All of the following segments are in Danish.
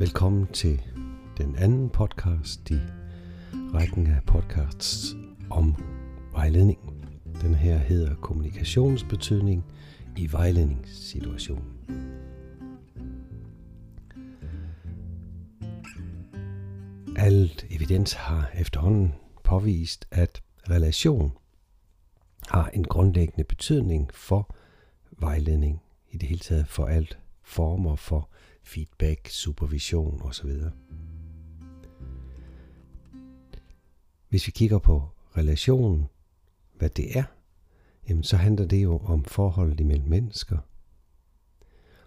Velkommen til den anden podcast i rækken af podcasts om vejledning. Den her hedder Kommunikationsbetydning i vejledningssituationen. Alt evidens har efterhånden påvist, at relation har en grundlæggende betydning for vejledning i det hele taget for alt former for feedback, supervision osv. Hvis vi kigger på relationen, hvad det er, jamen så handler det jo om forholdet imellem mennesker.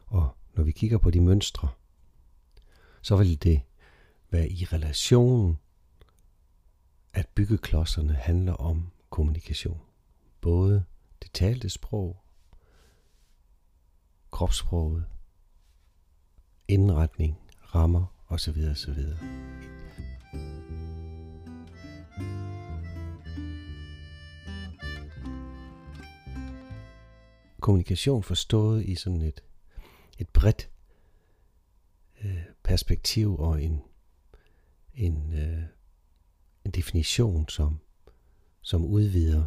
Og når vi kigger på de mønstre, så vil det være i relationen, at byggeklodserne handler om kommunikation. Både det talte sprog, kropssproget, indretning, rammer osv. osv. Kommunikation forstået i sådan et, et bredt øh, perspektiv og en, en, øh, en definition, som, som udvider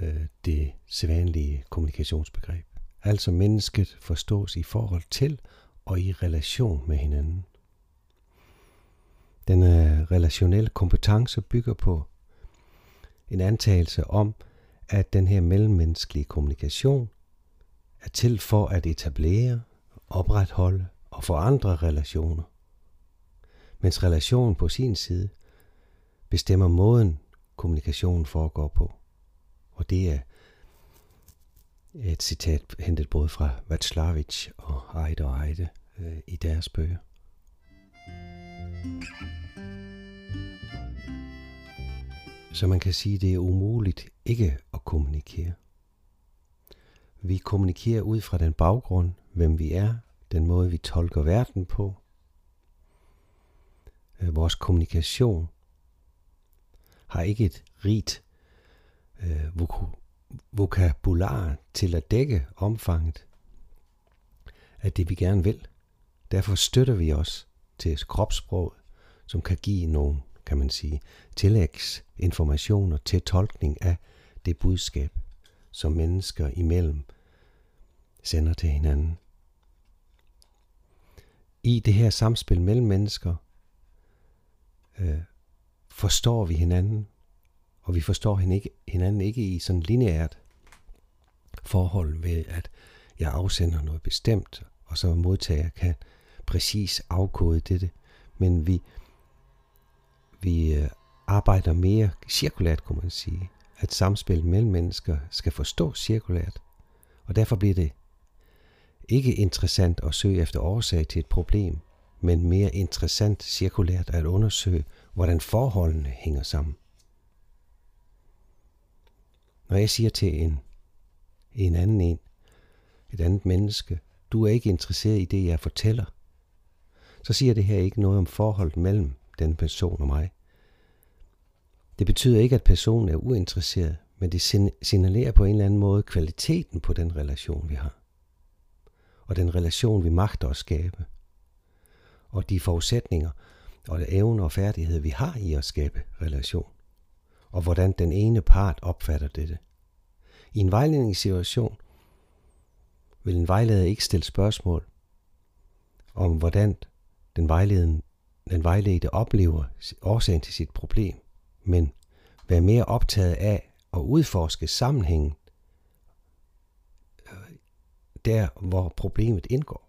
øh, det sædvanlige kommunikationsbegreb. Altså mennesket forstås i forhold til og i relation med hinanden. Den øh, relationelle kompetence bygger på en antagelse om, at den her mellemmenneskelige kommunikation er til for at etablere, opretholde og forandre relationer. Mens relationen på sin side bestemmer måden, kommunikationen foregår på. Og det er et citat hentet både fra Václavich og Heide og Eide øh, i deres bøger. Så man kan sige, at det er umuligt ikke at kommunikere. Vi kommunikerer ud fra den baggrund, hvem vi er, den måde vi tolker verden på. Øh, vores kommunikation har ikke et rigt øh, vokabular til at dække omfanget af det, vi gerne vil. Derfor støtter vi os til kropssprog, som kan give nogle, kan man sige, tillægsinformationer til tolkning af det budskab, som mennesker imellem sender til hinanden. I det her samspil mellem mennesker øh, forstår vi hinanden, og vi forstår hinanden ikke i sådan lineært forhold ved, at jeg afsender noget bestemt, og så modtager kan præcis afkode dette. Men vi, vi øh, arbejder mere cirkulært, kunne man sige. At samspillet mellem mennesker skal forstå cirkulært. Og derfor bliver det ikke interessant at søge efter årsag til et problem, men mere interessant cirkulært at undersøge, hvordan forholdene hænger sammen. Når jeg siger til en, en anden en, et andet menneske, du er ikke interesseret i det, jeg fortæller, så siger det her ikke noget om forholdet mellem den person og mig. Det betyder ikke, at personen er uinteresseret, men det signalerer på en eller anden måde kvaliteten på den relation, vi har. Og den relation, vi magter at skabe. Og de forudsætninger og evner og færdigheder, vi har i at skabe relation. Og hvordan den ene part opfatter dette. I en vejledningssituation vil en vejleder ikke stille spørgsmål om, hvordan den, vejleden, den vejledte oplever årsagen til sit problem, men være mere optaget af at udforske sammenhængen øh, der, hvor problemet indgår.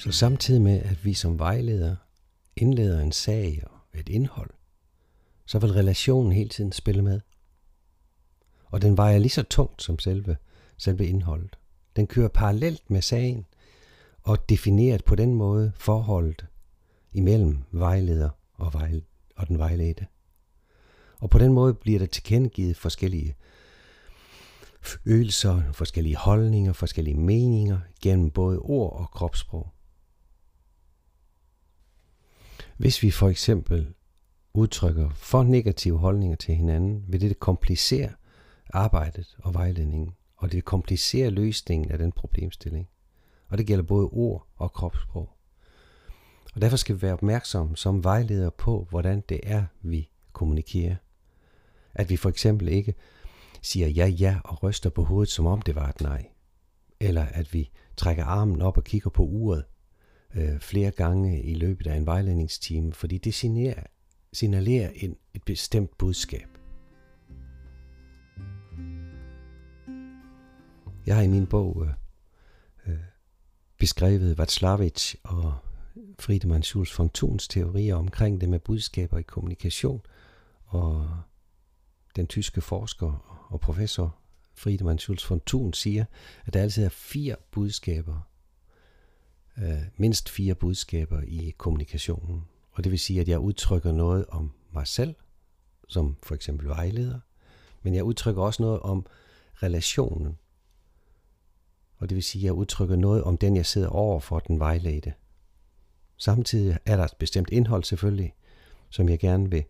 Så samtidig med, at vi som vejleder indleder en sag og et indhold, så vil relationen hele tiden spille med. Og den vejer lige så tungt som selve, selve indholdet. Den kører parallelt med sagen og defineret på den måde forholdet imellem vejleder og, vejl og den vejledte. Og på den måde bliver der tilkendegivet forskellige følelser, forskellige holdninger, forskellige meninger gennem både ord og kropssprog. Hvis vi for eksempel udtrykker for negative holdninger til hinanden, vil det komplicere arbejdet og vejledningen, og det komplicerer løsningen af den problemstilling. Og det gælder både ord og kropssprog. Og derfor skal vi være opmærksomme som vejledere på, hvordan det er, vi kommunikerer. At vi for eksempel ikke siger ja, ja og ryster på hovedet, som om det var et nej. Eller at vi trækker armen op og kigger på uret øh, flere gange i løbet af en vejledningstime, fordi det signalerer, signalerer en, et bestemt budskab. Jeg har i min bog øh, øh, beskrevet Václavic og Friedemann Schulz von Thuns teorier omkring det med budskaber i kommunikation, og den tyske forsker og professor Friedemann Schulz von Thun siger, at der altid er fire budskaber, øh, mindst fire budskaber i kommunikationen. Og det vil sige, at jeg udtrykker noget om mig selv, som for eksempel vejleder, men jeg udtrykker også noget om relationen. Og det vil sige, at jeg udtrykker noget om den, jeg sidder over for den vejledte. Samtidig er der et bestemt indhold selvfølgelig, som jeg gerne vil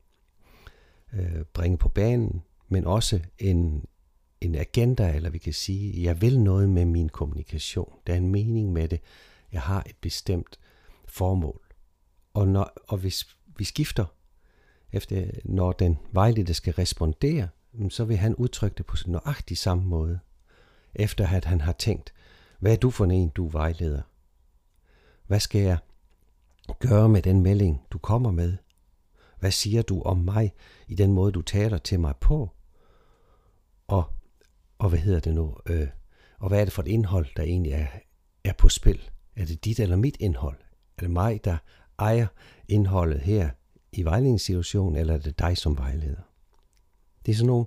øh, bringe på banen, men også en, en agenda, eller vi kan sige, jeg vil noget med min kommunikation. Der er en mening med det. Jeg har et bestemt formål. Og, når, og hvis vi skifter, efter, når den vejledte skal respondere, så vil han udtrykke det på nøjagtig samme måde, efter at han har tænkt, hvad er du for en, du vejleder? Hvad skal jeg gøre med den melding, du kommer med? Hvad siger du om mig i den måde, du taler til mig på? Og, og hvad hedder det nu? Øh, og hvad er det for et indhold, der egentlig er, er på spil? Er det dit eller mit indhold? Er det mig, der ejer indholdet her i vejledningssituationen, eller er det dig som vejleder? Det er sådan nogle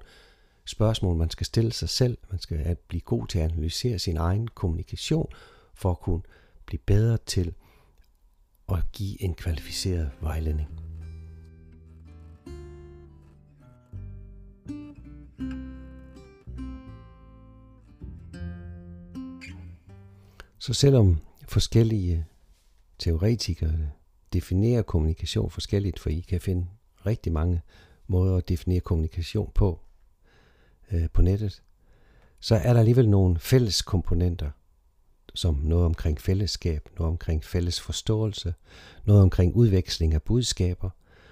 spørgsmål, man skal stille sig selv. Man skal blive god til at analysere sin egen kommunikation, for at kunne blive bedre til at give en kvalificeret vejledning. Så selvom forskellige teoretikere definerer kommunikation forskelligt, for I kan finde rigtig mange måder at definere kommunikation på øh, på nettet, så er der alligevel nogle fælles komponenter, som noget omkring fællesskab, noget omkring fælles forståelse, noget omkring udveksling af budskaber,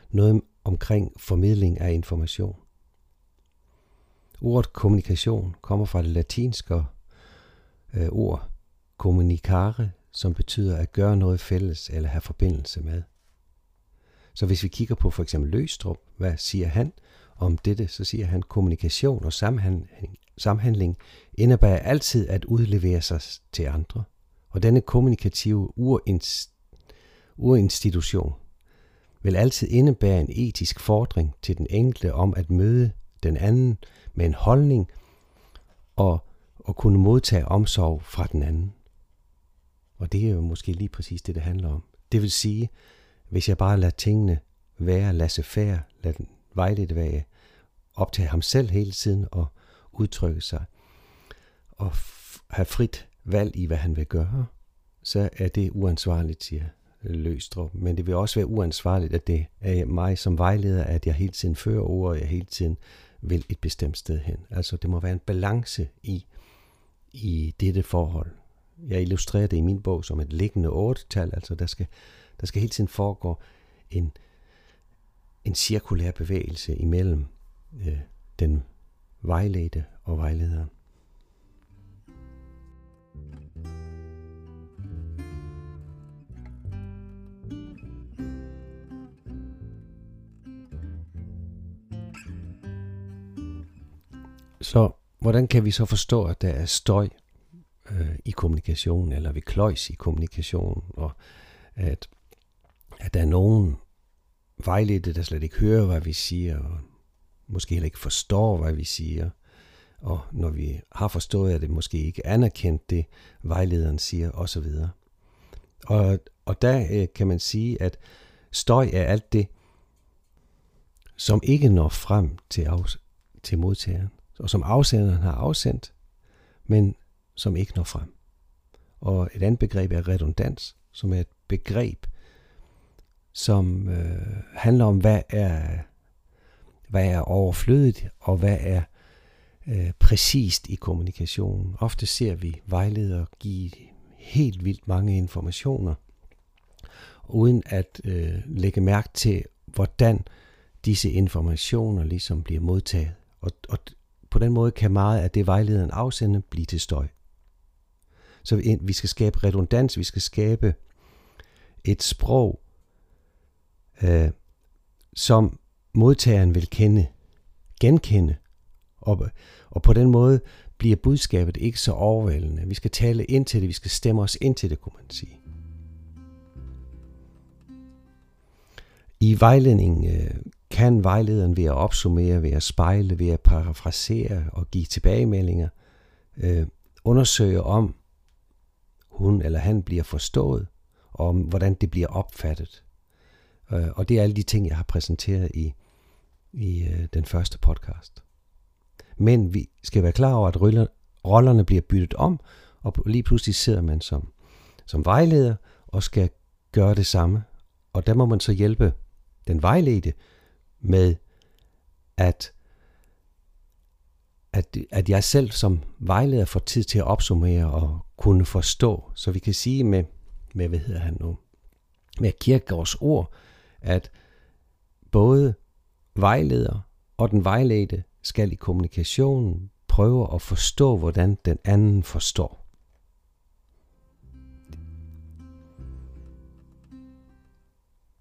noget omkring formidling af information. Ordet kommunikation kommer fra det latinske øh, ord communicare, som betyder at gøre noget fælles eller have forbindelse med. Så hvis vi kigger på for eksempel Løstrup, hvad siger han om dette, så siger han, kommunikation og samhandling, samhandling indebærer altid at udlevere sig til andre. Og denne kommunikative urinstitution vil altid indebære en etisk fordring til den enkelte om at møde den anden med en holdning og, og kunne modtage omsorg fra den anden. Og det er jo måske lige præcis det, det handler om. Det vil sige, hvis jeg bare lader tingene være, lasse færre, lad den vejlede være, optage ham selv hele tiden og udtrykke sig, og have frit valg i, hvad han vil gøre, så er det uansvarligt, siger Løstrup. Men det vil også være uansvarligt, at det er mig som vejleder, at jeg hele tiden fører ord, og jeg hele tiden vil et bestemt sted hen. Altså det må være en balance i, i dette forhold. Jeg illustrerer det i min bog som et liggende otte-tal, altså der skal, der skal hele tiden foregå en, en cirkulær bevægelse imellem øh, den vejledte og vejlederen. Så hvordan kan vi så forstå, at der er støj øh, i kommunikationen, eller vi kløjs i kommunikationen, og at, at der er nogen vejledte, der slet ikke hører, hvad vi siger, og måske heller ikke forstår, hvad vi siger, og når vi har forstået, at det måske ikke anerkendt det, vejlederen siger, osv. Og, og der øh, kan man sige, at støj er alt det, som ikke når frem til, af, til modtageren, og som afsenderen har afsendt, men som ikke når frem. Og et andet begreb er redundans, som er et begreb, som øh, handler om, hvad er, hvad er overflødigt, og hvad er øh, præcist i kommunikationen. Ofte ser vi vejledere give helt vildt mange informationer, uden at øh, lægge mærke til, hvordan disse informationer ligesom bliver modtaget. Og, og på den måde kan meget af det vejlederen afsender blive til støj. Så vi skal skabe redundans, vi skal skabe et sprog, øh, som modtageren vil kende, genkende. Og, og på den måde bliver budskabet ikke så overvældende. Vi skal tale ind til det, vi skal stemme os ind til det, kunne man sige. I vejledning øh, kan vejlederen ved at opsummere, ved at spejle, ved at parafrasere og give tilbagemeldinger, øh, undersøge om hun eller han bliver forstået, og om hvordan det bliver opfattet. Øh, og det er alle de ting, jeg har præsenteret i, i øh, den første podcast. Men vi skal være klar over, at rollerne bliver byttet om, og lige pludselig sidder man som, som vejleder og skal gøre det samme. Og der må man så hjælpe den vejledte med at, at, at jeg selv som vejleder får tid til at opsummere og kunne forstå. Så vi kan sige med, med hvad hedder han nu, med Kierkegaards ord, at både vejleder og den vejledte skal i kommunikationen prøve at forstå, hvordan den anden forstår.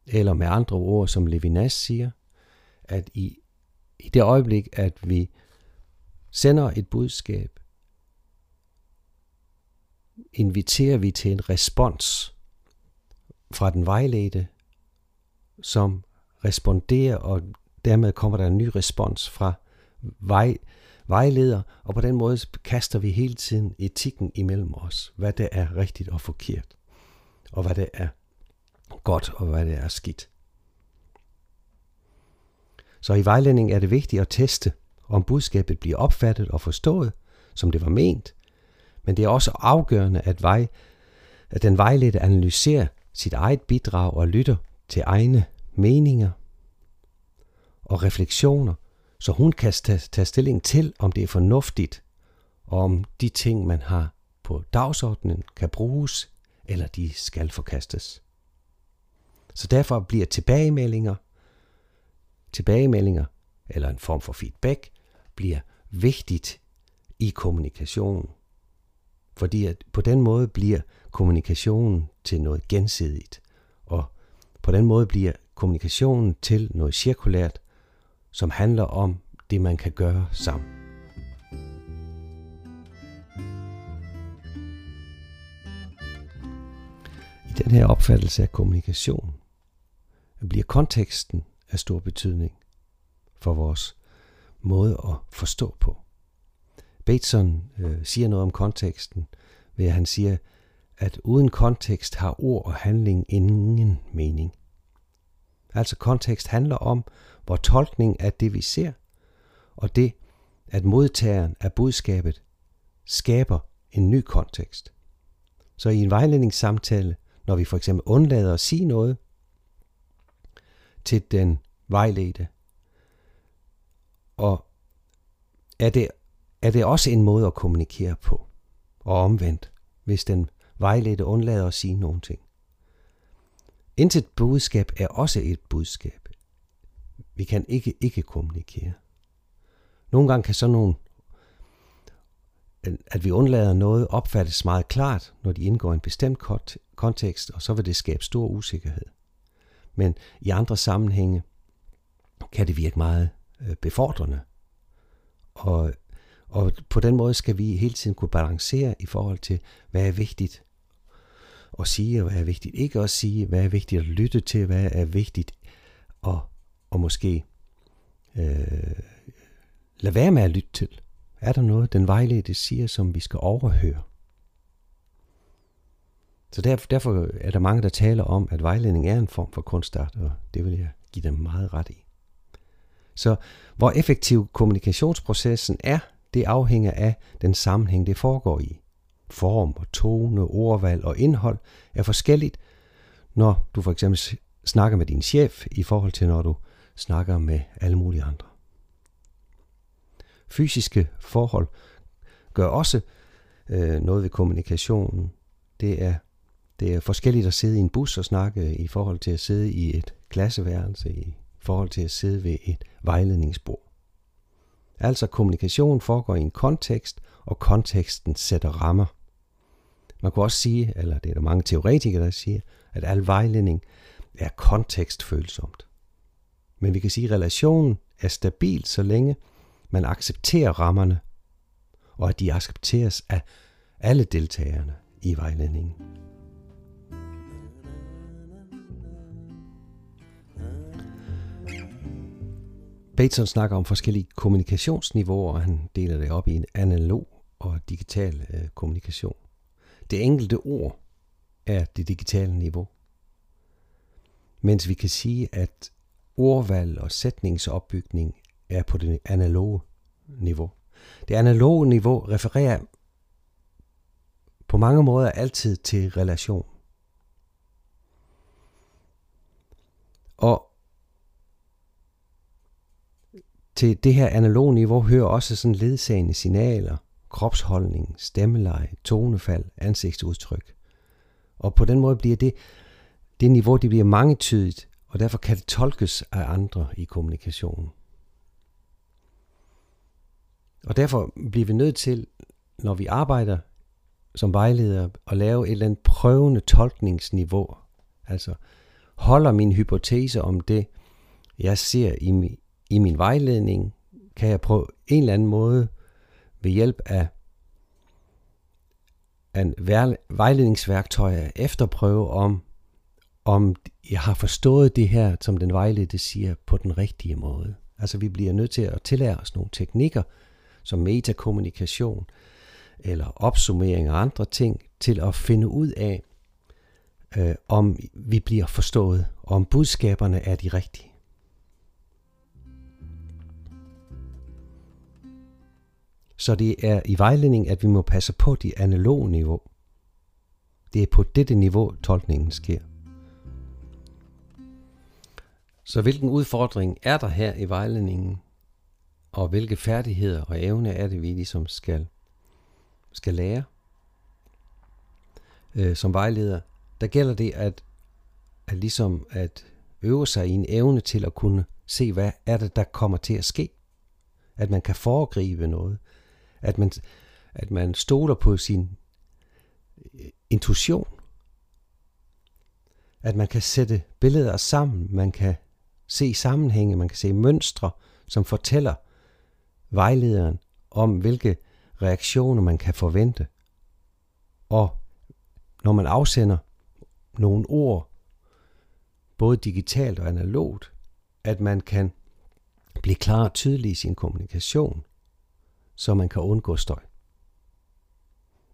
Eller med andre ord, som Levinas siger, at i, i det øjeblik, at vi sender et budskab, inviterer vi til en respons fra den vejledte, som responderer, og dermed kommer der en ny respons fra vej, vejleder, og på den måde kaster vi hele tiden etikken imellem os, hvad det er rigtigt og forkert, og hvad det er godt, og hvad det er skidt. Så i vejledning er det vigtigt at teste, om budskabet bliver opfattet og forstået, som det var ment, men det er også afgørende, at, vej, at den vejledte analyserer sit eget bidrag og lytter til egne meninger og refleksioner, så hun kan tage stilling til, om det er fornuftigt, og om de ting, man har på dagsordenen, kan bruges, eller de skal forkastes. Så derfor bliver tilbagemeldinger, tilbagemeldinger eller en form for feedback, bliver vigtigt i kommunikationen. Fordi at på den måde bliver kommunikationen til noget gensidigt, og på den måde bliver kommunikationen til noget cirkulært, som handler om det, man kan gøre sammen. I den her opfattelse af kommunikation bliver konteksten af stor betydning for vores måde at forstå på. Bateson øh, siger noget om konteksten, ved at han siger, at uden kontekst har ord og handling ingen mening. Altså kontekst handler om, hvor tolkning af det, vi ser, og det, at modtageren af budskabet skaber en ny kontekst. Så i en vejledningssamtale, når vi for eksempel undlader at sige noget til den vejledte, og er det, er det også en måde at kommunikere på, og omvendt, hvis den vejledte undlader at sige nogen ting. Intet budskab er også et budskab. Vi kan ikke ikke kommunikere. Nogle gange kan sådan nogle, øh, at vi undlader noget, opfattes meget klart, når de indgår i en bestemt kontekst, og så vil det skabe stor usikkerhed. Men i andre sammenhænge kan det virke meget øh, befordrende. Og, og på den måde skal vi hele tiden kunne balancere i forhold til, hvad er vigtigt at sige, og hvad er vigtigt ikke at sige, hvad er vigtigt at lytte til, hvad er vigtigt at, og måske øh, lade være med at lytte til. Er der noget, den vejledte siger, som vi skal overhøre? Så derfor, derfor er der mange, der taler om, at vejledning er en form for kunstart, og det vil jeg give dem meget ret i. Så hvor effektiv kommunikationsprocessen er, det afhænger af den sammenhæng, det foregår i. Form og tone, ordvalg og indhold er forskelligt, når du for eksempel snakker med din chef i forhold til, når du snakker med alle mulige andre. fysiske forhold gør også øh, noget ved kommunikationen. Det er, det er forskelligt at sidde i en bus og snakke i forhold til at sidde i et klasseværelse, i forhold til at sidde ved et vejledningsbord. Altså kommunikation foregår i en kontekst, og konteksten sætter rammer. Man kunne også sige, eller det er der mange teoretikere, der siger, at al vejledning er kontekstfølsomt. Men vi kan sige, at relationen er stabil, så længe man accepterer rammerne, og at de accepteres af alle deltagerne i vejledningen. Bateson snakker om forskellige kommunikationsniveauer, og han deler det op i en analog og digital øh, kommunikation. Det enkelte ord er det digitale niveau. Mens vi kan sige, at ordvalg og sætningsopbygning er på det analoge niveau. Det analoge niveau refererer på mange måder altid til relation. Og til det her analoge niveau hører også sådan ledsagende signaler, kropsholdning, stemmeleje, tonefald, ansigtsudtryk. Og på den måde bliver det, det niveau, det bliver mangetydigt, og derfor kan det tolkes af andre i kommunikationen. Og derfor bliver vi nødt til, når vi arbejder som vejleder, at lave et eller andet prøvende tolkningsniveau. Altså holder min hypotese om det, jeg ser i, mi, i min vejledning, kan jeg på en eller anden måde ved hjælp af en vejledningsværktøj efterprøve om, om jeg har forstået det her, som den vejledte siger, på den rigtige måde. Altså vi bliver nødt til at tillære os nogle teknikker, som metakommunikation eller opsummering og andre ting, til at finde ud af, øh, om vi bliver forstået, og om budskaberne er de rigtige. Så det er i vejledning, at vi må passe på det analoge niveau. Det er på dette niveau, tolkningen sker. Så hvilken udfordring er der her i vejledningen? Og hvilke færdigheder og evne er det, vi ligesom skal, skal lære? Øh, som vejleder, der gælder det at, at ligesom at øve sig i en evne til at kunne se, hvad er det, der kommer til at ske. At man kan foregribe noget. At man, at man stoler på sin øh, intuition. At man kan sætte billeder sammen, man kan se sammenhænge, man kan se mønstre, som fortæller vejlederen om, hvilke reaktioner man kan forvente. Og når man afsender nogle ord, både digitalt og analogt, at man kan blive klar og tydelig i sin kommunikation, så man kan undgå støj.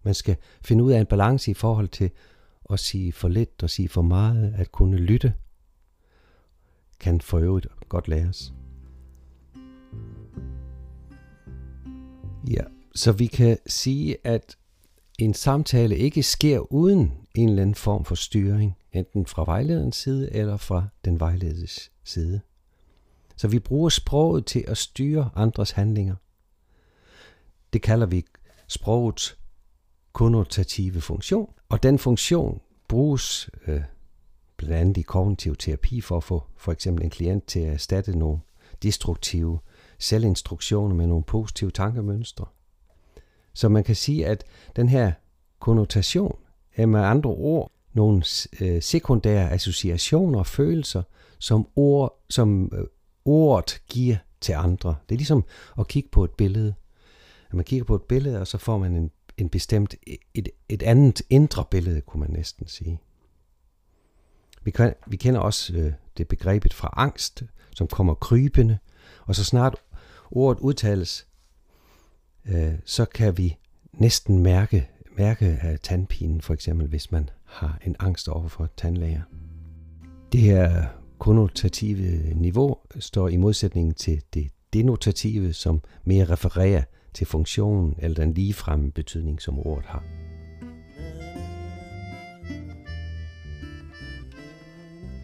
Man skal finde ud af en balance i forhold til at sige for lidt og sige for meget, at kunne lytte, kan for øvrigt godt læres. Ja, så vi kan sige, at en samtale ikke sker uden en eller anden form for styring, enten fra vejlederens side eller fra den vejledes side. Så vi bruger sproget til at styre andres handlinger. Det kalder vi sprogets konnotative funktion, og den funktion bruges øh, blandt andet i kognitiv terapi for at få for eksempel en klient til at erstatte nogle destruktive selvinstruktioner med nogle positive tankemønstre. Så man kan sige, at den her konnotation er med andre ord nogle øh, sekundære associationer og følelser, som, ord, som øh, ordet giver til andre. Det er ligesom at kigge på et billede. Når man kigger på et billede, og så får man en, en bestemt, et, et andet indre billede, kunne man næsten sige. Vi, kan, vi kender også øh, det begrebet fra angst, som kommer krybende, og så snart ordet udtales, øh, så kan vi næsten mærke, mærke af tandpinen, for eksempel hvis man har en angst over for tandlæger. Det her konnotative niveau står i modsætning til det denotative, som mere refererer til funktionen eller den ligefremme betydning, som ordet har.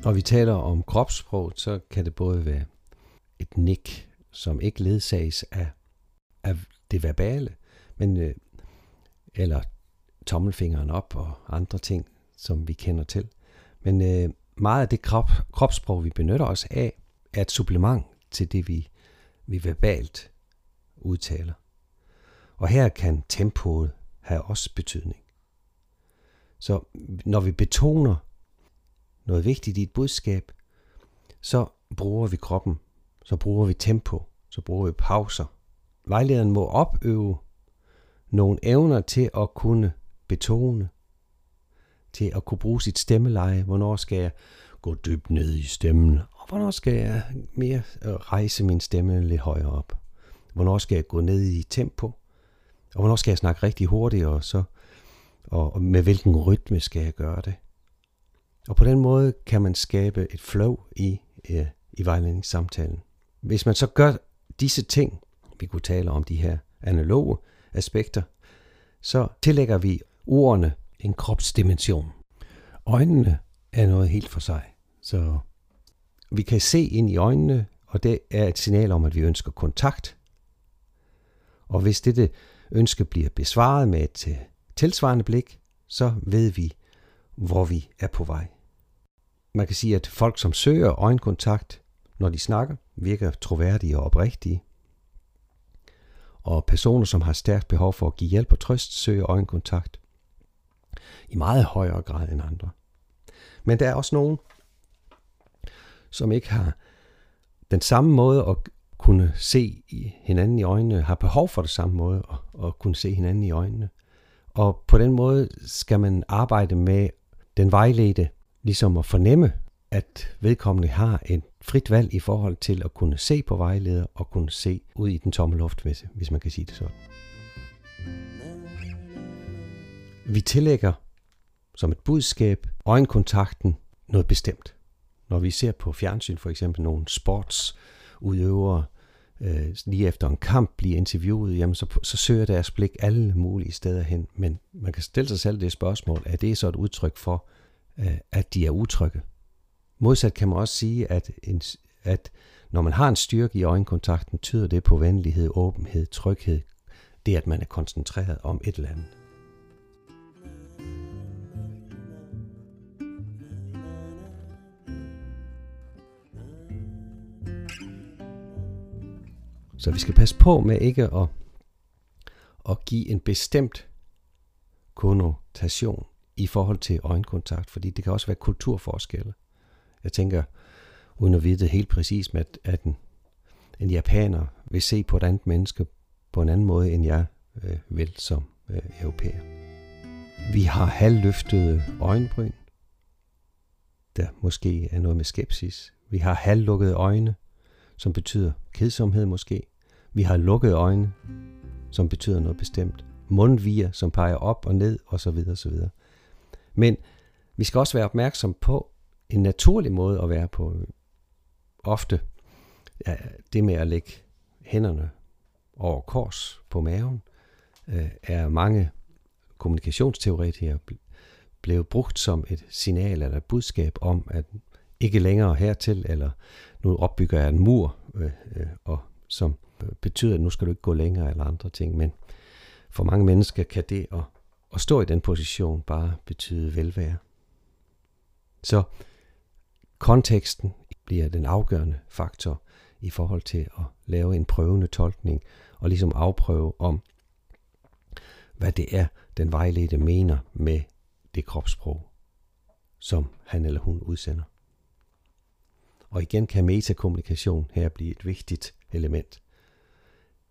Når vi taler om kropssprog, så kan det både være et nik, som ikke ledsages af, af det verbale, men, øh, eller tommelfingeren op og andre ting, som vi kender til. Men øh, meget af det krop, kropssprog, vi benytter os af, er et supplement til det, vi, vi verbalt udtaler. Og her kan tempoet have også betydning. Så når vi betoner noget vigtigt i et budskab, så bruger vi kroppen, så bruger vi tempo, så bruger vi pauser. Vejlederen må opøve nogle evner til at kunne betone, til at kunne bruge sit stemmeleje. Hvornår skal jeg gå dybt ned i stemmen, og hvornår skal jeg mere øh, rejse min stemme lidt højere op. Hvornår skal jeg gå ned i tempo, og hvornår skal jeg snakke rigtig hurtigt, og så og med hvilken rytme skal jeg gøre det. Og på den måde kan man skabe et flow i, øh, i vejledningssamtalen. Hvis man så gør disse ting, vi kunne tale om de her analoge aspekter, så tillægger vi ordene en kropsdimension. Øjnene er noget helt for sig. Så vi kan se ind i øjnene, og det er et signal om, at vi ønsker kontakt. Og hvis dette ønske bliver besvaret med et øh, tilsvarende blik, så ved vi, hvor vi er på vej. Man kan sige, at folk, som søger øjenkontakt, når de snakker, virker troværdige og oprigtige. Og personer, som har stærkt behov for at give hjælp og trøst, søger øjenkontakt i meget højere grad end andre. Men der er også nogen, som ikke har den samme måde at kunne se hinanden i øjnene, har behov for det samme måde at, at kunne se hinanden i øjnene. Og på den måde skal man arbejde med den vejledte, ligesom at fornemme, at vedkommende har et frit valg i forhold til at kunne se på vejleder og kunne se ud i den tomme luft, hvis man kan sige det sådan. Vi tillægger som et budskab øjenkontakten noget bestemt. Når vi ser på fjernsyn for eksempel nogle sportsudøvere, øh, lige efter en kamp bliver interviewet, jamen så, så søger deres blik alle mulige steder hen. Men man kan stille sig selv det spørgsmål, er det så et udtryk for, Øh, at de er utrygge? Modsat kan man også sige, at, en, at når man har en styrke i øjenkontakten, tyder det på venlighed, åbenhed, tryghed. Det at man er koncentreret om et eller andet. Så vi skal passe på med ikke at, at give en bestemt konnotation i forhold til øjenkontakt, fordi det kan også være kulturforskelle. Jeg tænker, uden at vide det helt præcis, med at, at en, en japaner vil se på et andet menneske på en anden måde, end jeg øh, vil som øh, europæer. Vi har halvløftede øjenbryn, der måske er noget med skepsis. Vi har halvlukkede øjne, som betyder kedsomhed måske. Vi har lukkede øjne, som betyder noget bestemt. Mundviger, som peger op og ned, osv. osv. Men vi skal også være opmærksom på en naturlig måde at være på. Ofte ja, det med at lægge hænderne over kors på maven, øh, er mange kommunikationsteoretikere blevet brugt som et signal eller et budskab om, at ikke længere hertil, eller nu opbygger jeg en mur, øh, øh, og som betyder, at nu skal du ikke gå længere eller andre ting. Men for mange mennesker kan det at, at stå i den position bare betyde velvære. Så konteksten bliver den afgørende faktor i forhold til at lave en prøvende tolkning og ligesom afprøve om, hvad det er, den vejledte mener med det kropssprog, som han eller hun udsender. Og igen kan metakommunikation her blive et vigtigt element.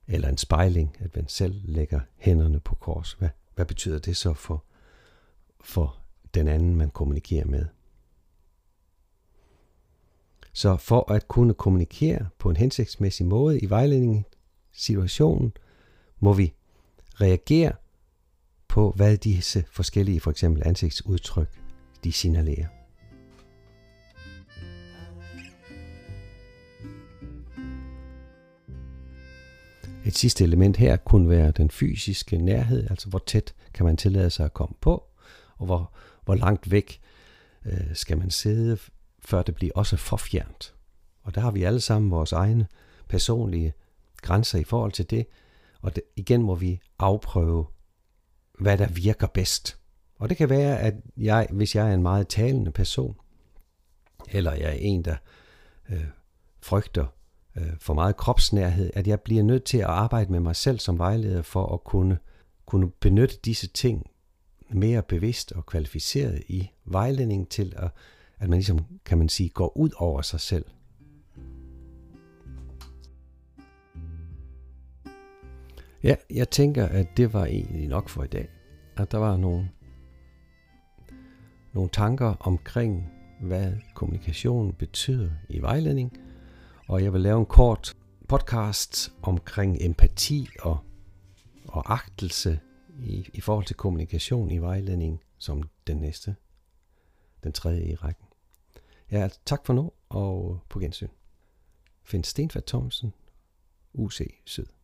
Eller en spejling, at man selv lægger hænderne på kors. Hvad, hvad betyder det så for, for den anden, man kommunikerer med? Så for at kunne kommunikere på en hensigtsmæssig måde i vejledningen situationen, må vi reagere på, hvad disse forskellige, for eksempel ansigtsudtryk, de signalerer. Et sidste element her kunne være den fysiske nærhed, altså hvor tæt kan man tillade sig at komme på, og hvor, hvor langt væk øh, skal man sidde, før det bliver også for fjernt. Og der har vi alle sammen vores egne personlige grænser i forhold til det, Og det, igen må vi afprøve, hvad der virker bedst. Og det kan være, at jeg, hvis jeg er en meget talende person, eller jeg er en, der øh, frygter øh, for meget kropsnærhed, at jeg bliver nødt til at arbejde med mig selv som vejleder for at kunne, kunne benytte disse ting mere bevidst og kvalificeret i vejledning til, at, at man ligesom, kan man sige, går ud over sig selv. Ja, jeg tænker, at det var egentlig nok for i dag. At der var nogle, nogle tanker omkring, hvad kommunikation betyder i vejledning. Og jeg vil lave en kort podcast omkring empati og, og agtelse i, i forhold til kommunikation i vejledning som den næste, den tredje i rækken. Ja, tak for nu, og på gensyn. Find Stenfat Thomsen, UC Syd.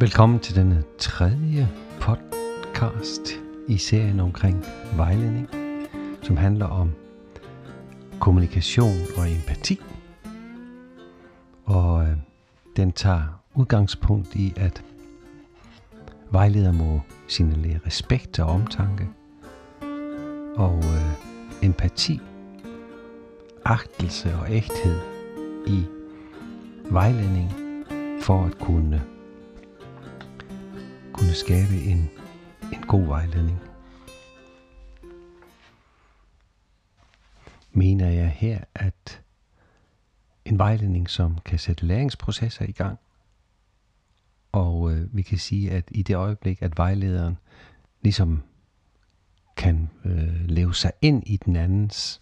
Velkommen til denne tredje podcast i serien omkring vejledning, som handler om kommunikation og empati. Og øh, den tager udgangspunkt i, at vejleder må signalere respekt og omtanke, og øh, empati, agtelse og ægthed i vejledning for at kunne kunne skabe en, en god vejledning. Mener jeg her, at en vejledning, som kan sætte læringsprocesser i gang, og øh, vi kan sige, at i det øjeblik, at vejlederen ligesom kan øh, leve sig ind i den andens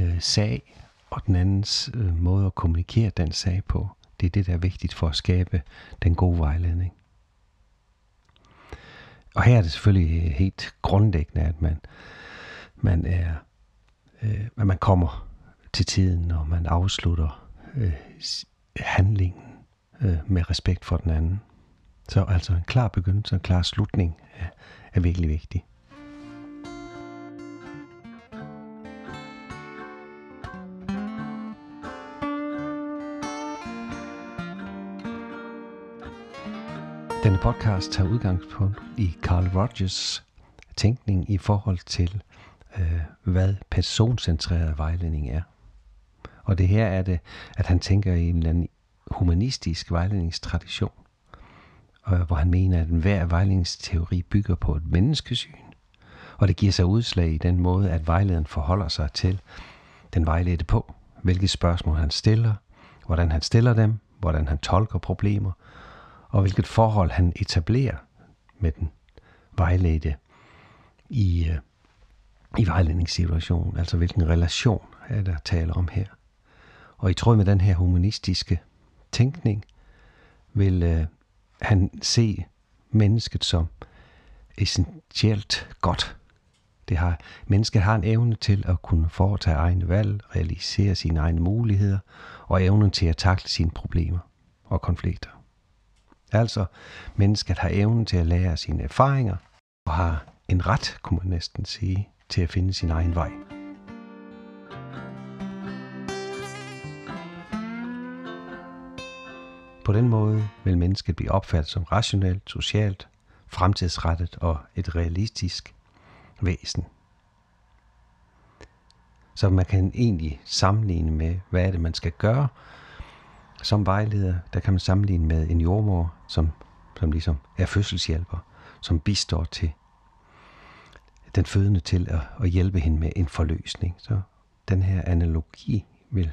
øh, sag, og den andens øh, måde at kommunikere den sag på, det er det, der er vigtigt for at skabe den gode vejledning. Og her er det selvfølgelig øh, helt grundlæggende, at man, man er, øh, at man kommer til tiden, og man afslutter øh, handlingen øh, med respekt for den anden. Så altså en klar begyndelse og en klar slutning er, er virkelig vigtig. Denne podcast tager udgangspunkt i Carl Rogers tænkning i forhold til, øh, hvad personcentreret vejledning er. Og det her er det, at han tænker i en eller anden humanistisk vejledningstradition, øh, hvor han mener, at enhver vejledningsteori bygger på et menneskesyn, og det giver sig udslag i den måde, at vejlederen forholder sig til den vejledte på, hvilke spørgsmål han stiller, hvordan han stiller dem, hvordan han tolker problemer, og hvilket forhold han etablerer med den vejledte i, øh, i vejledningssituationen, altså hvilken relation er der taler om her. Og i tråd med den her humanistiske tænkning, vil øh, han se mennesket som essentielt godt. Det har, mennesket har en evne til at kunne foretage egne valg, realisere sine egne muligheder og evnen til at takle sine problemer og konflikter. Altså, mennesket har evnen til at lære sine erfaringer og har en ret, kunne man næsten sige, til at finde sin egen vej. På den måde vil mennesket blive opfattet som rationelt, socialt, fremtidsrettet og et realistisk væsen. Så man kan egentlig sammenligne med, hvad er det, man skal gøre. Som vejleder, der kan man sammenligne med en jordmor, som, som ligesom er fødselshjælper, som bistår til den fødende til at, at hjælpe hende med en forløsning. Så den her analogi vil,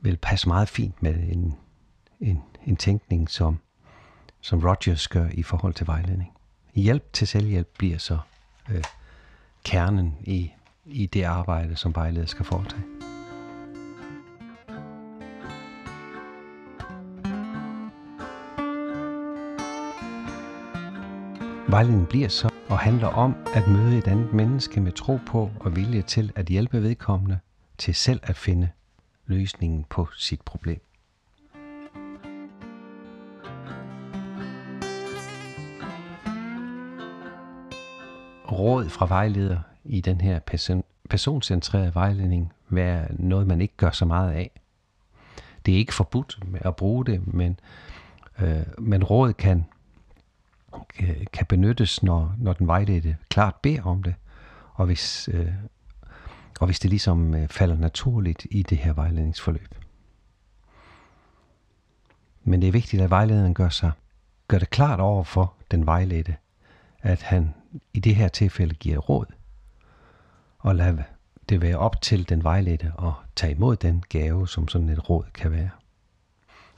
vil passe meget fint med en, en, en tænkning, som, som Rogers gør i forhold til vejledning. Hjælp til selvhjælp bliver så øh, kernen i, i det arbejde, som vejleder skal foretage. Vejledningen bliver så og handler om at møde et andet menneske med tro på og vilje til at hjælpe vedkommende til selv at finde løsningen på sit problem. Råd fra vejleder i den her person, personcentrerede vejledning være noget, man ikke gør så meget af. Det er ikke forbudt at bruge det, men, øh, men råd kan kan benyttes, når, når den vejledte klart beder om det, og hvis, øh, og hvis det ligesom øh, falder naturligt i det her vejledningsforløb. Men det er vigtigt, at vejlederen gør, sig, gør det klart over for den vejledte, at han i det her tilfælde giver råd, og lad det være op til den vejledte at tage imod den gave, som sådan et råd kan være.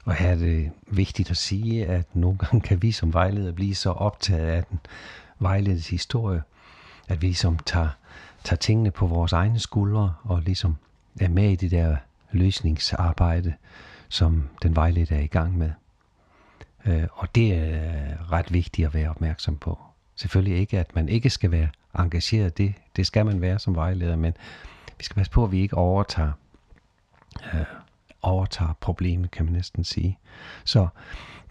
Og her er det vigtigt at sige, at nogle gange kan vi som vejleder blive så optaget af den vejledes historie, at vi ligesom tager, tager tingene på vores egne skuldre og ligesom er med i det der løsningsarbejde, som den vejledte er i gang med. Øh, og det er ret vigtigt at være opmærksom på. Selvfølgelig ikke, at man ikke skal være engageret. Det, det skal man være som vejleder, men vi skal passe på, at vi ikke overtager øh, overtager problemet, kan man næsten sige. Så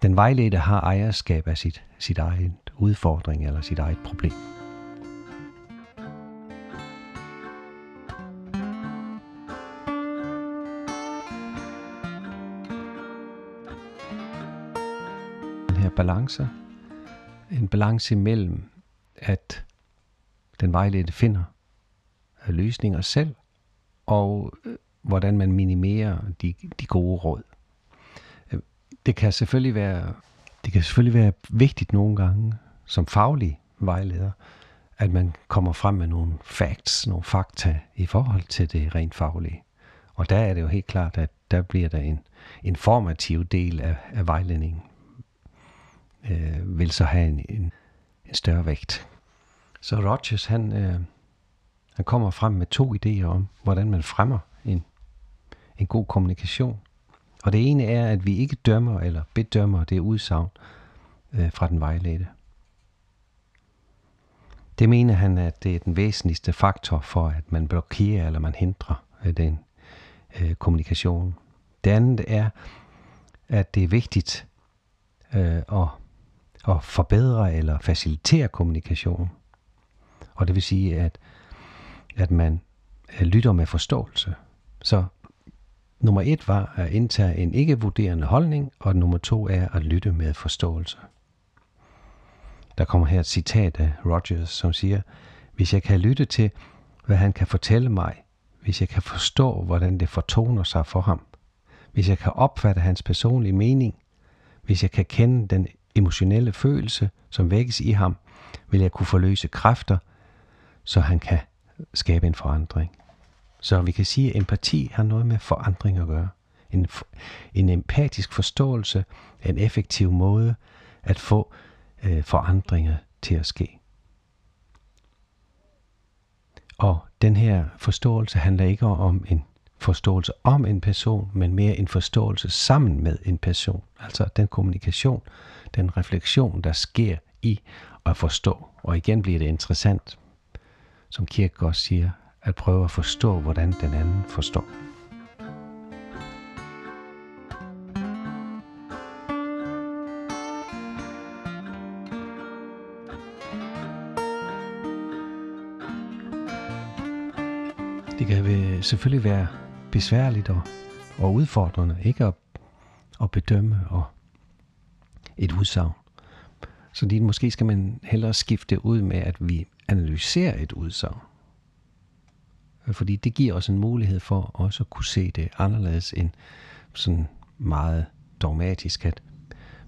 den vejledte har ejerskab af sit, sit eget udfordring eller sit eget problem. Den her balance, en balance imellem, at den vejledte finder løsninger selv, og øh, hvordan man minimerer de, de gode råd. Øh, det kan selvfølgelig være det kan selvfølgelig være vigtigt nogle gange som faglig vejleder, at man kommer frem med nogle facts, nogle fakta i forhold til det rent faglige. Og der er det jo helt klart, at der bliver der en informativ del af, af vejledningen, øh, vil så have en, en, en større vægt. Så Rogers, han, øh, han kommer frem med to idéer om, hvordan man fremmer en en god kommunikation. Og det ene er, at vi ikke dømmer eller bedømmer det udsagn øh, fra den vejledte. Det mener han, at det er den væsentligste faktor for, at man blokerer eller man hindrer øh, den øh, kommunikation. Det andet er, at det er vigtigt øh, at, at forbedre eller facilitere kommunikation. Og det vil sige, at, at man øh, lytter med forståelse. Så Nummer et var at indtage en ikke-vurderende holdning, og nummer to er at lytte med forståelse. Der kommer her et citat af Rogers, som siger, hvis jeg kan lytte til, hvad han kan fortælle mig, hvis jeg kan forstå, hvordan det fortoner sig for ham, hvis jeg kan opfatte hans personlige mening, hvis jeg kan kende den emotionelle følelse, som vækkes i ham, vil jeg kunne forløse kræfter, så han kan skabe en forandring. Så vi kan sige, at empati har noget med forandring at gøre. En, en empatisk forståelse er en effektiv måde at få øh, forandringer til at ske. Og den her forståelse handler ikke om en forståelse om en person, men mere en forståelse sammen med en person. Altså den kommunikation, den refleksion, der sker i at forstå. Og igen bliver det interessant, som Kierkegaard siger, at prøve at forstå, hvordan den anden forstår. Det kan selvfølgelig være besværligt og, og udfordrende ikke at, at bedømme og et udsagn. Så det, måske skal man hellere skifte ud med, at vi analyserer et udsagn Øh, fordi det giver os en mulighed for også at kunne se det anderledes end sådan meget dogmatisk at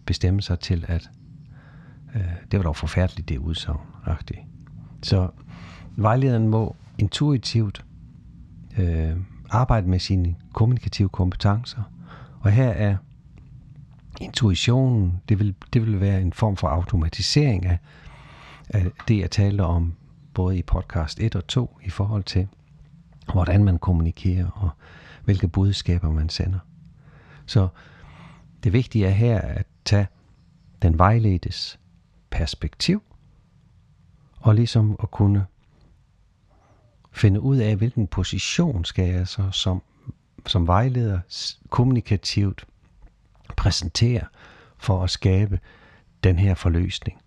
bestemme sig til, at øh, det var dog forfærdeligt, det udsagn. Så vejlederen må intuitivt øh, arbejde med sine kommunikative kompetencer. Og her er intuitionen, det vil, det vil være en form for automatisering af, af det, jeg talte om både i podcast 1 og 2 i forhold til, hvordan man kommunikerer og hvilke budskaber man sender. Så det vigtige er her at tage den vejledes perspektiv og ligesom at kunne finde ud af, hvilken position skal jeg så som, som vejleder kommunikativt præsentere for at skabe den her forløsning.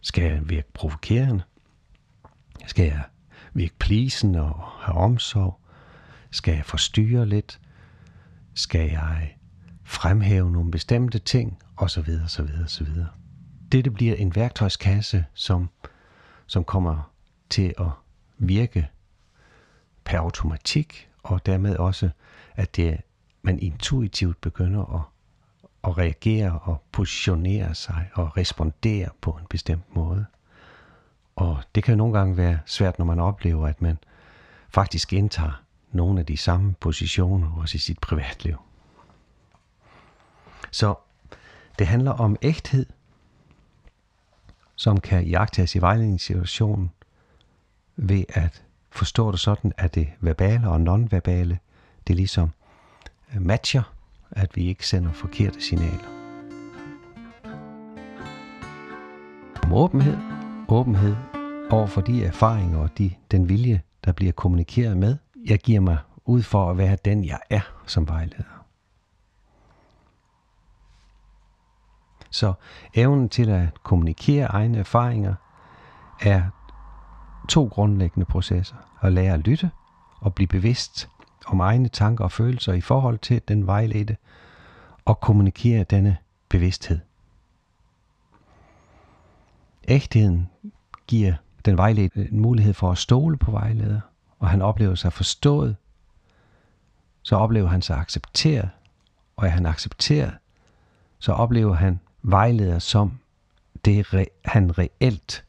Skal jeg virke provokerende? Skal jeg virke plisende og have omsorg? Skal jeg forstyrre lidt? Skal jeg fremhæve nogle bestemte ting? Og så videre, så videre, så videre. Dette bliver en værktøjskasse, som, som kommer til at virke per automatik, og dermed også, at det, man intuitivt begynder at, at reagere og positionere sig og respondere på en bestemt måde. Og det kan nogle gange være svært, når man oplever, at man faktisk indtager nogle af de samme positioner også i sit privatliv. Så det handler om ægthed, som kan jagtes i vejledningssituationen ved at forstå det sådan, at det verbale og nonverbale, det ligesom øh, matcher, at vi ikke sender forkerte signaler. Om åbenhed. Åbenhed over for de erfaringer og de, den vilje, der bliver kommunikeret med. Jeg giver mig ud for at være den, jeg er som vejleder. Så evnen til at kommunikere egne erfaringer er to grundlæggende processer. At lære at lytte og blive bevidst om egne tanker og følelser i forhold til den vejledte og kommunikere denne bevidsthed. Ægtheden giver den vejledte en mulighed for at stole på vejleder, og han oplever sig forstået, så oplever han sig accepteret, og er han accepteret, så oplever han vejleder som det, han reelt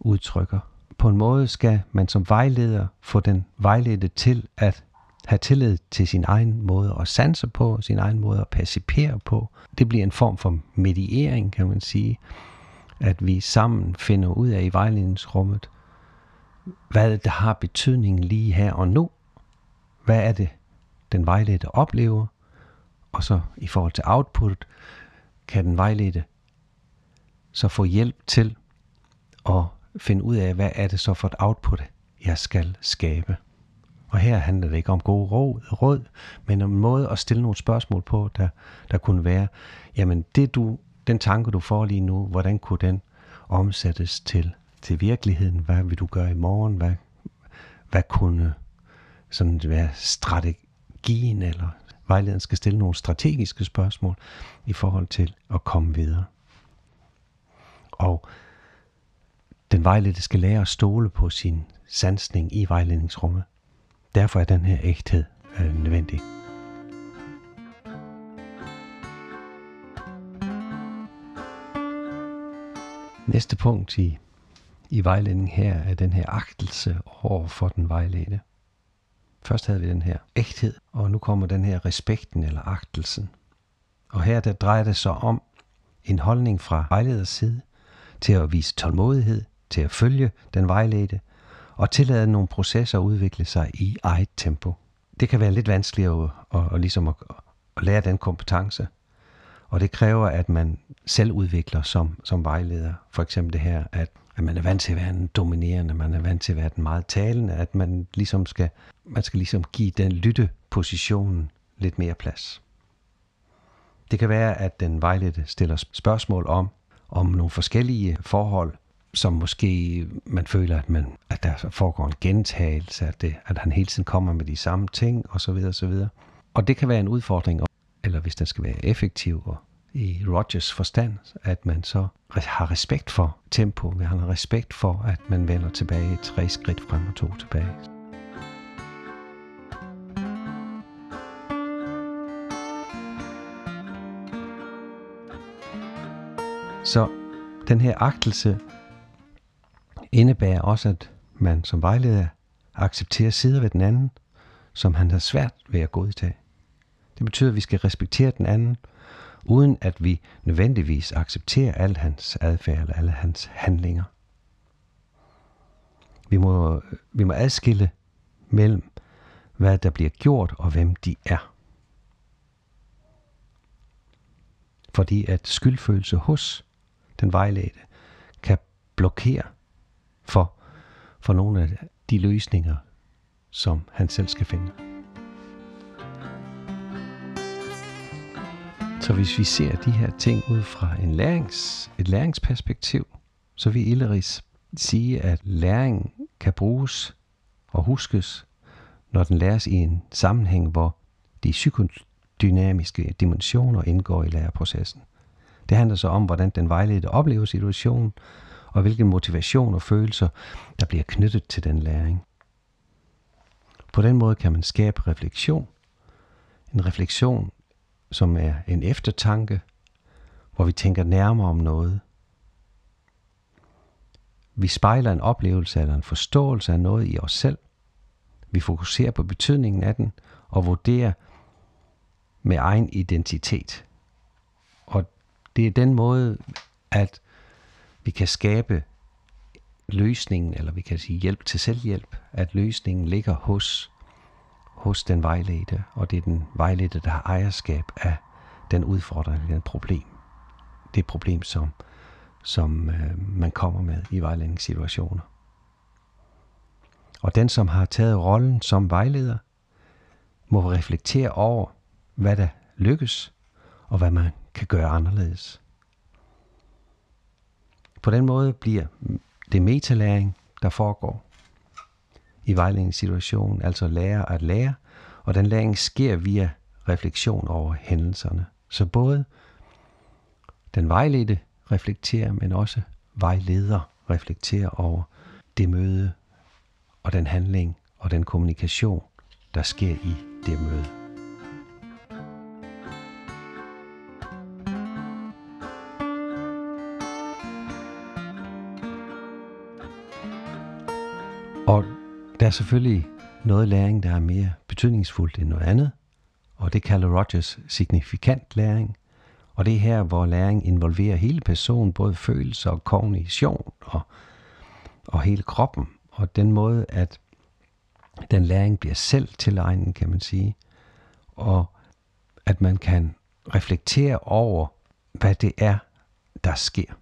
udtrykker på en måde skal man som vejleder få den vejledte til at have tillid til sin egen måde at sanse på, sin egen måde at percipere på. Det bliver en form for mediering, kan man sige, at vi sammen finder ud af i vejledningsrummet, hvad der har betydning lige her og nu. Hvad er det, den vejledte oplever? Og så i forhold til output, kan den vejledte så få hjælp til at finde ud af, hvad er det så for et output, jeg skal skabe. Og her handler det ikke om gode råd, råd men om en måde at stille nogle spørgsmål på, der, der kunne være, jamen det du, den tanke du får lige nu, hvordan kunne den omsættes til, til virkeligheden? Hvad vil du gøre i morgen? Hvad, hvad kunne sådan være strategien, eller vejlederen skal stille nogle strategiske spørgsmål i forhold til at komme videre. Og den vejledte skal lære at stole på sin sansning i vejledningsrummet. Derfor er den her ægthed øh, nødvendig. Næste punkt i, i vejledningen her er den her agtelse over for den vejledte. Først havde vi den her ægthed, og nu kommer den her respekten eller agtelsen. Og her der drejer det sig om en holdning fra vejleders side til at vise tålmodighed, til at følge den vejledte og tillade nogle processer at udvikle sig i eget tempo. Det kan være lidt vanskeligt at, at, at, ligesom at, at lære den kompetence, og det kræver, at man selv udvikler som, som vejleder. For eksempel det her, at, at man er vant til at være den dominerende, man er vant til at være den meget talende, at man ligesom skal, man skal ligesom give den lyttepositionen lidt mere plads. Det kan være, at den vejledte stiller spørgsmål om, om nogle forskellige forhold, som måske man føler, at, man, at der foregår en gentagelse, at, det, at han hele tiden kommer med de samme ting, og så videre, og så videre. Og det kan være en udfordring, eller hvis den skal være effektiv og i Rogers forstand, at man så har respekt for tempo, man har respekt for, at man vender tilbage tre skridt frem og to tilbage. Så den her agtelse indebærer også, at man som vejleder accepterer sider ved den anden, som han har svært ved at godtage. Det betyder, at vi skal respektere den anden, uden at vi nødvendigvis accepterer al hans adfærd eller alle hans handlinger. Vi må, vi må adskille mellem, hvad der bliver gjort og hvem de er. Fordi at skyldfølelse hos den vejledte kan blokere for, for nogle af de løsninger, som han selv skal finde. Så hvis vi ser de her ting ud fra en lærings, et læringsperspektiv, så vil Illeris sige, at læring kan bruges og huskes, når den læres i en sammenhæng, hvor de psykodynamiske dimensioner indgår i læreprocessen. Det handler så om, hvordan den vejledte oplever situationen, og hvilken motivation og følelser, der bliver knyttet til den læring. På den måde kan man skabe refleksion. En refleksion, som er en eftertanke, hvor vi tænker nærmere om noget. Vi spejler en oplevelse eller en forståelse af noget i os selv. Vi fokuserer på betydningen af den og vurderer med egen identitet. Og det er den måde, at vi kan skabe løsningen, eller vi kan sige hjælp til selvhjælp, at løsningen ligger hos, hos den vejledte, og det er den vejledte, der har ejerskab af den udfordring, den problem. Det problem, som, som øh, man kommer med i vejledningssituationer. Og den, som har taget rollen som vejleder, må reflektere over, hvad der lykkes, og hvad man kan gøre anderledes. På den måde bliver det metalæring, der foregår i vejledningssituationen, altså lære at lære, og den læring sker via refleksion over hændelserne. Så både den vejledte reflekterer, men også vejleder reflekterer over det møde og den handling og den kommunikation, der sker i det møde. Selvfølgelig noget læring, der er mere betydningsfuldt end noget andet, og det kalder Rogers signifikant læring. Og det er her, hvor læring involverer hele personen, både følelser og kognition og, og hele kroppen. Og den måde, at den læring bliver selv tilegnet, kan man sige. Og at man kan reflektere over, hvad det er, der sker.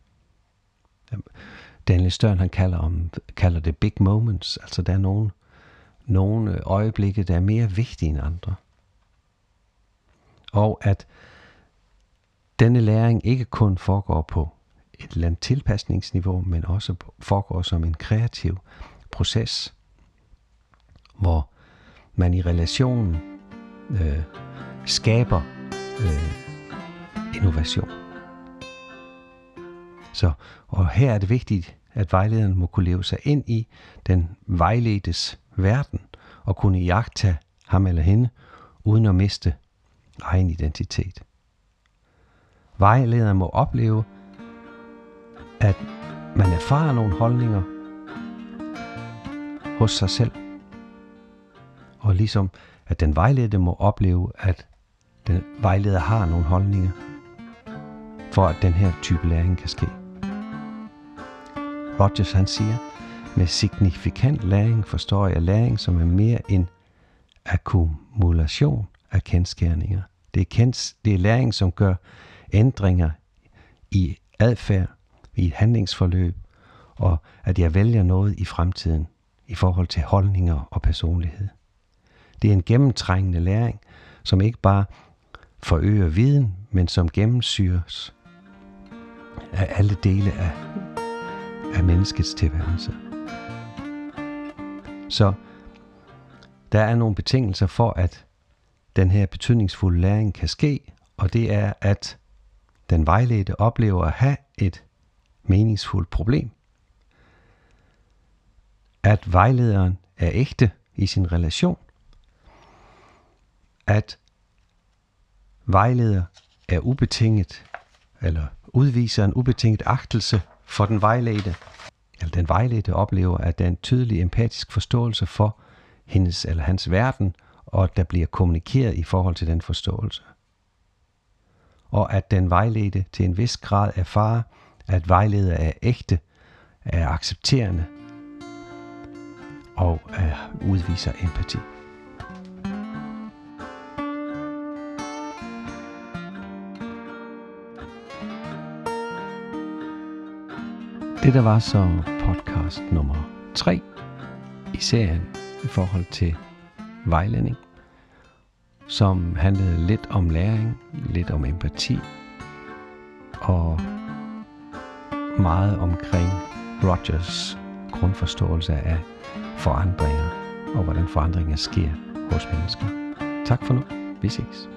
Daniel Stern han kalder, om, kalder det big moments, altså der er nogle, nogle øjeblikke, der er mere vigtige end andre. Og at denne læring ikke kun foregår på et eller andet tilpasningsniveau, men også foregår som en kreativ proces, hvor man i relationen øh, skaber øh, innovation. Så, og her er det vigtigt, at vejlederen må kunne leve sig ind i den vejledes verden og kunne jagte ham eller hende, uden at miste egen identitet. Vejlederen må opleve, at man erfarer nogle holdninger hos sig selv. Og ligesom at den vejledte må opleve, at den vejleder har nogle holdninger, for at den her type læring kan ske. Rogers han siger, med signifikant læring forstår jeg læring som er mere en akkumulation af kendskærninger. Det er, kendt, det er læring, som gør ændringer i adfærd, i et handlingsforløb, og at jeg vælger noget i fremtiden i forhold til holdninger og personlighed. Det er en gennemtrængende læring, som ikke bare forøger viden, men som gennemsyres af alle dele af af menneskets tilværelse. Så der er nogle betingelser for, at den her betydningsfulde læring kan ske, og det er, at den vejledte oplever at have et meningsfuldt problem. At vejlederen er ægte i sin relation. At vejleder er ubetinget, eller udviser en ubetinget agtelse for den vejledte, eller den vejledte oplever, at der er en tydelig empatisk forståelse for hendes eller hans verden, og at der bliver kommunikeret i forhold til den forståelse. Og at den vejledte til en vis grad erfarer, at vejleder er ægte, er accepterende og er, udviser empati. Det der var så podcast nummer 3 i serien i forhold til vejledning, som handlede lidt om læring, lidt om empati og meget omkring Rogers grundforståelse af forandringer og hvordan forandringer sker hos mennesker. Tak for nu. Vi ses.